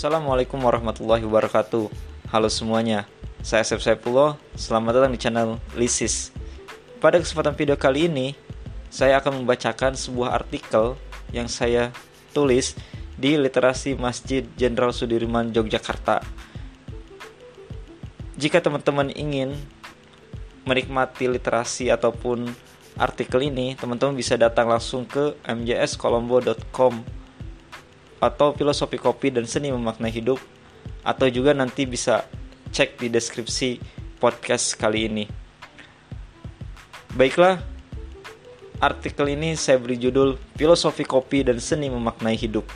Assalamualaikum warahmatullahi wabarakatuh. Halo semuanya, saya Asep Saipullah Selamat datang di channel Lisis. Pada kesempatan video kali ini Saya akan membacakan sebuah artikel Yang saya tulis di Literasi Masjid Jenderal Sudirman, Yogyakarta. Jika teman-teman ingin menikmati literasi ataupun artikel ini, teman-teman bisa datang langsung ke mjskolombo.com atau filosofi kopi dan seni memaknai hidup atau juga nanti bisa cek di deskripsi podcast kali ini. Baiklah, artikel ini saya beri judul Filosofi Kopi dan Seni Memaknai Hidup.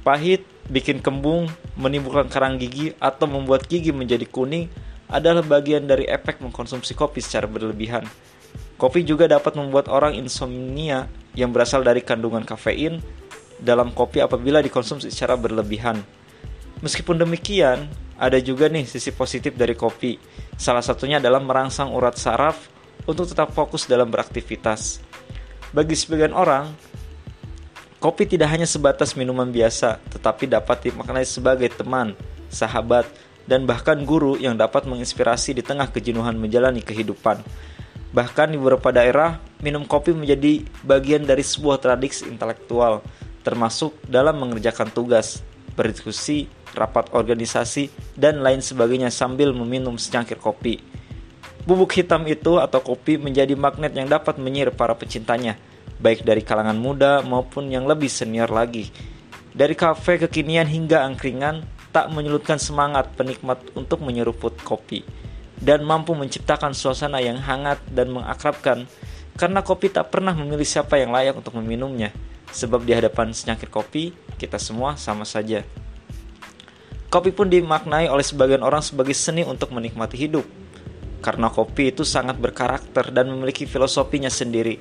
Pahit, bikin kembung, menimbulkan karang gigi atau membuat gigi menjadi kuning adalah bagian dari efek mengkonsumsi kopi secara berlebihan. Kopi juga dapat membuat orang insomnia yang berasal dari kandungan kafein dalam kopi apabila dikonsumsi secara berlebihan. Meskipun demikian, ada juga nih sisi positif dari kopi. Salah satunya adalah merangsang urat saraf untuk tetap fokus dalam beraktivitas. Bagi sebagian orang, kopi tidak hanya sebatas minuman biasa, tetapi dapat dimaknai sebagai teman, sahabat, dan bahkan guru yang dapat menginspirasi di tengah kejenuhan menjalani kehidupan. Bahkan di beberapa daerah, minum kopi menjadi bagian dari sebuah tradisi intelektual, termasuk dalam mengerjakan tugas, berdiskusi, rapat organisasi, dan lain sebagainya sambil meminum secangkir kopi. Bubuk hitam itu atau kopi menjadi magnet yang dapat menyihir para pecintanya, baik dari kalangan muda maupun yang lebih senior lagi. Dari kafe kekinian hingga angkringan, tak menyulutkan semangat penikmat untuk menyeruput kopi dan mampu menciptakan suasana yang hangat dan mengakrabkan karena kopi tak pernah memilih siapa yang layak untuk meminumnya sebab di hadapan senyakit kopi kita semua sama saja. Kopi pun dimaknai oleh sebagian orang sebagai seni untuk menikmati hidup karena kopi itu sangat berkarakter dan memiliki filosofinya sendiri.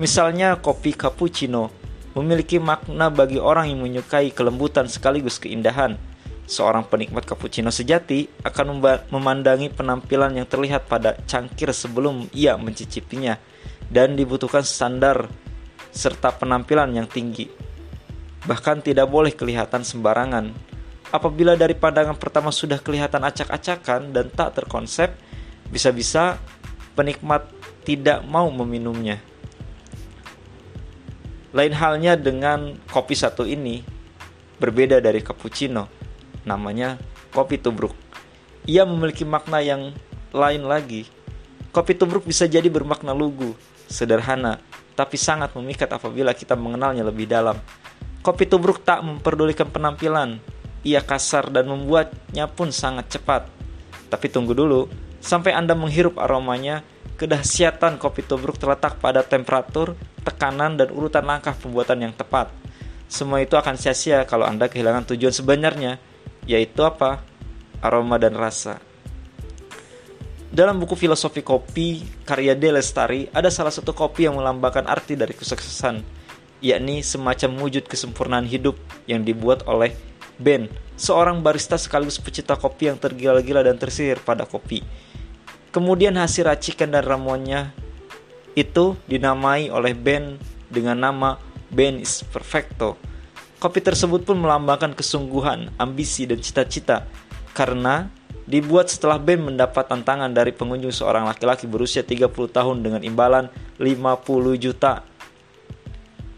Misalnya kopi cappuccino memiliki makna bagi orang yang menyukai kelembutan sekaligus keindahan Seorang penikmat cappuccino sejati akan memandangi penampilan yang terlihat pada cangkir sebelum ia mencicipinya dan dibutuhkan standar serta penampilan yang tinggi. Bahkan tidak boleh kelihatan sembarangan. Apabila dari pandangan pertama sudah kelihatan acak-acakan dan tak terkonsep, bisa-bisa penikmat tidak mau meminumnya. Lain halnya dengan kopi satu ini, berbeda dari cappuccino namanya kopi tubruk. Ia memiliki makna yang lain lagi. Kopi tubruk bisa jadi bermakna lugu, sederhana, tapi sangat memikat apabila kita mengenalnya lebih dalam. Kopi tubruk tak memperdulikan penampilan, ia kasar dan membuatnya pun sangat cepat. Tapi tunggu dulu, sampai Anda menghirup aromanya, kedahsyatan kopi tubruk terletak pada temperatur, tekanan, dan urutan langkah pembuatan yang tepat. Semua itu akan sia-sia kalau Anda kehilangan tujuan sebenarnya, yaitu apa? Aroma dan rasa. Dalam buku Filosofi Kopi karya De Lestari, ada salah satu kopi yang melambangkan arti dari kesuksesan, yakni semacam wujud kesempurnaan hidup yang dibuat oleh Ben, seorang barista sekaligus pecinta kopi yang tergila-gila dan tersihir pada kopi. Kemudian hasil racikan dan ramuannya itu dinamai oleh Ben dengan nama Ben is Perfecto Kopi tersebut pun melambangkan kesungguhan, ambisi, dan cita-cita karena dibuat setelah Ben mendapat tantangan dari pengunjung seorang laki-laki berusia 30 tahun dengan imbalan 50 juta.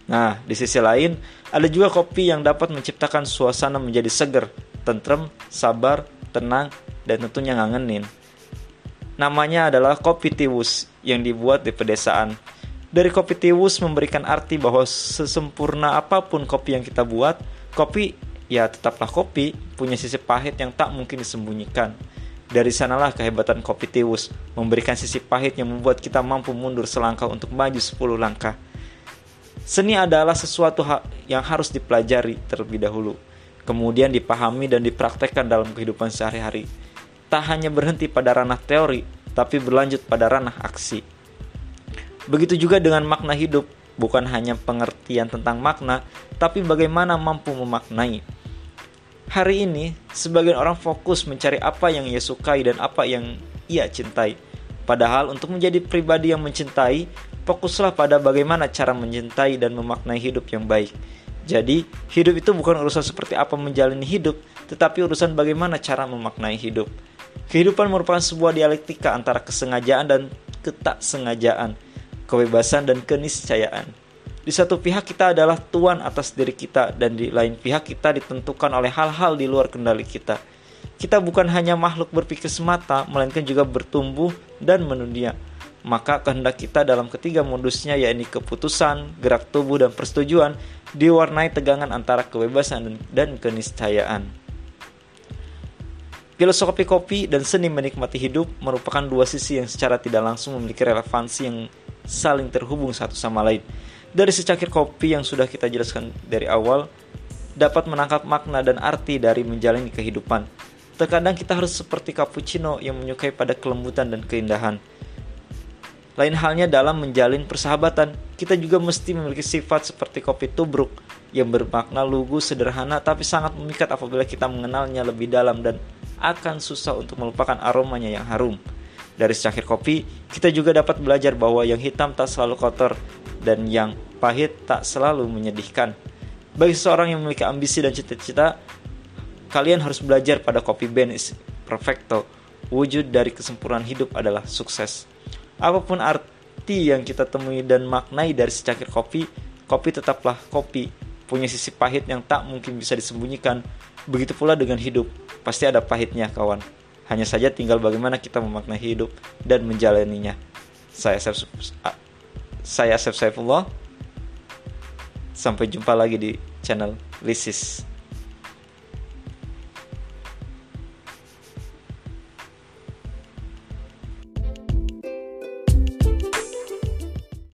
Nah, di sisi lain, ada juga kopi yang dapat menciptakan suasana menjadi seger, tentrem, sabar, tenang, dan tentunya ngangenin. Namanya adalah kopi tiwus yang dibuat di pedesaan dari kopi tiwus memberikan arti bahwa sesempurna apa pun kopi yang kita buat, kopi ya tetaplah kopi, punya sisi pahit yang tak mungkin disembunyikan. Dari sanalah kehebatan kopi tiwus, memberikan sisi pahit yang membuat kita mampu mundur selangkah untuk maju 10 langkah. Seni adalah sesuatu yang harus dipelajari terlebih dahulu, kemudian dipahami dan dipraktekkan dalam kehidupan sehari-hari. Tak hanya berhenti pada ranah teori, tapi berlanjut pada ranah aksi. Begitu juga dengan makna hidup, bukan hanya pengertian tentang makna, tapi bagaimana mampu memaknai. Hari ini, sebagian orang fokus mencari apa yang ia sukai dan apa yang ia cintai. Padahal untuk menjadi pribadi yang mencintai, fokuslah pada bagaimana cara mencintai dan memaknai hidup yang baik. Jadi, hidup itu bukan urusan seperti apa menjalani hidup, tetapi urusan bagaimana cara memaknai hidup. Kehidupan merupakan sebuah dialektika antara kesengajaan dan ketaksengajaan, kebebasan dan keniscayaan. Di satu pihak kita adalah tuan atas diri kita dan di lain pihak kita ditentukan oleh hal-hal di luar kendali kita. Kita bukan hanya makhluk berpikir semata, melainkan juga bertumbuh dan mendunia maka kehendak kita dalam ketiga modusnya yakni keputusan, gerak tubuh, dan persetujuan diwarnai tegangan antara kebebasan dan keniscayaan. Filosofi kopi dan seni menikmati hidup merupakan dua sisi yang secara tidak langsung memiliki relevansi yang saling terhubung satu sama lain. Dari secangkir kopi yang sudah kita jelaskan dari awal, dapat menangkap makna dan arti dari menjalani kehidupan. Terkadang kita harus seperti cappuccino yang menyukai pada kelembutan dan keindahan lain halnya dalam menjalin persahabatan, kita juga mesti memiliki sifat seperti kopi tubruk yang bermakna lugu sederhana tapi sangat memikat apabila kita mengenalnya lebih dalam dan akan susah untuk melupakan aromanya yang harum. Dari secangkir kopi, kita juga dapat belajar bahwa yang hitam tak selalu kotor dan yang pahit tak selalu menyedihkan. Bagi seseorang yang memiliki ambisi dan cita-cita, kalian harus belajar pada kopi Benis Perfecto. Wujud dari kesempurnaan hidup adalah sukses. Apa pun arti yang kita temui dan maknai dari secangkir kopi, kopi tetaplah kopi, punya sisi pahit yang tak mungkin bisa disembunyikan. Begitu pula dengan hidup, pasti ada pahitnya kawan. Hanya saja tinggal bagaimana kita memaknai hidup dan menjalaninya. Saya Asep, saya Asep Saifullah. Sampai jumpa lagi di channel Lisis.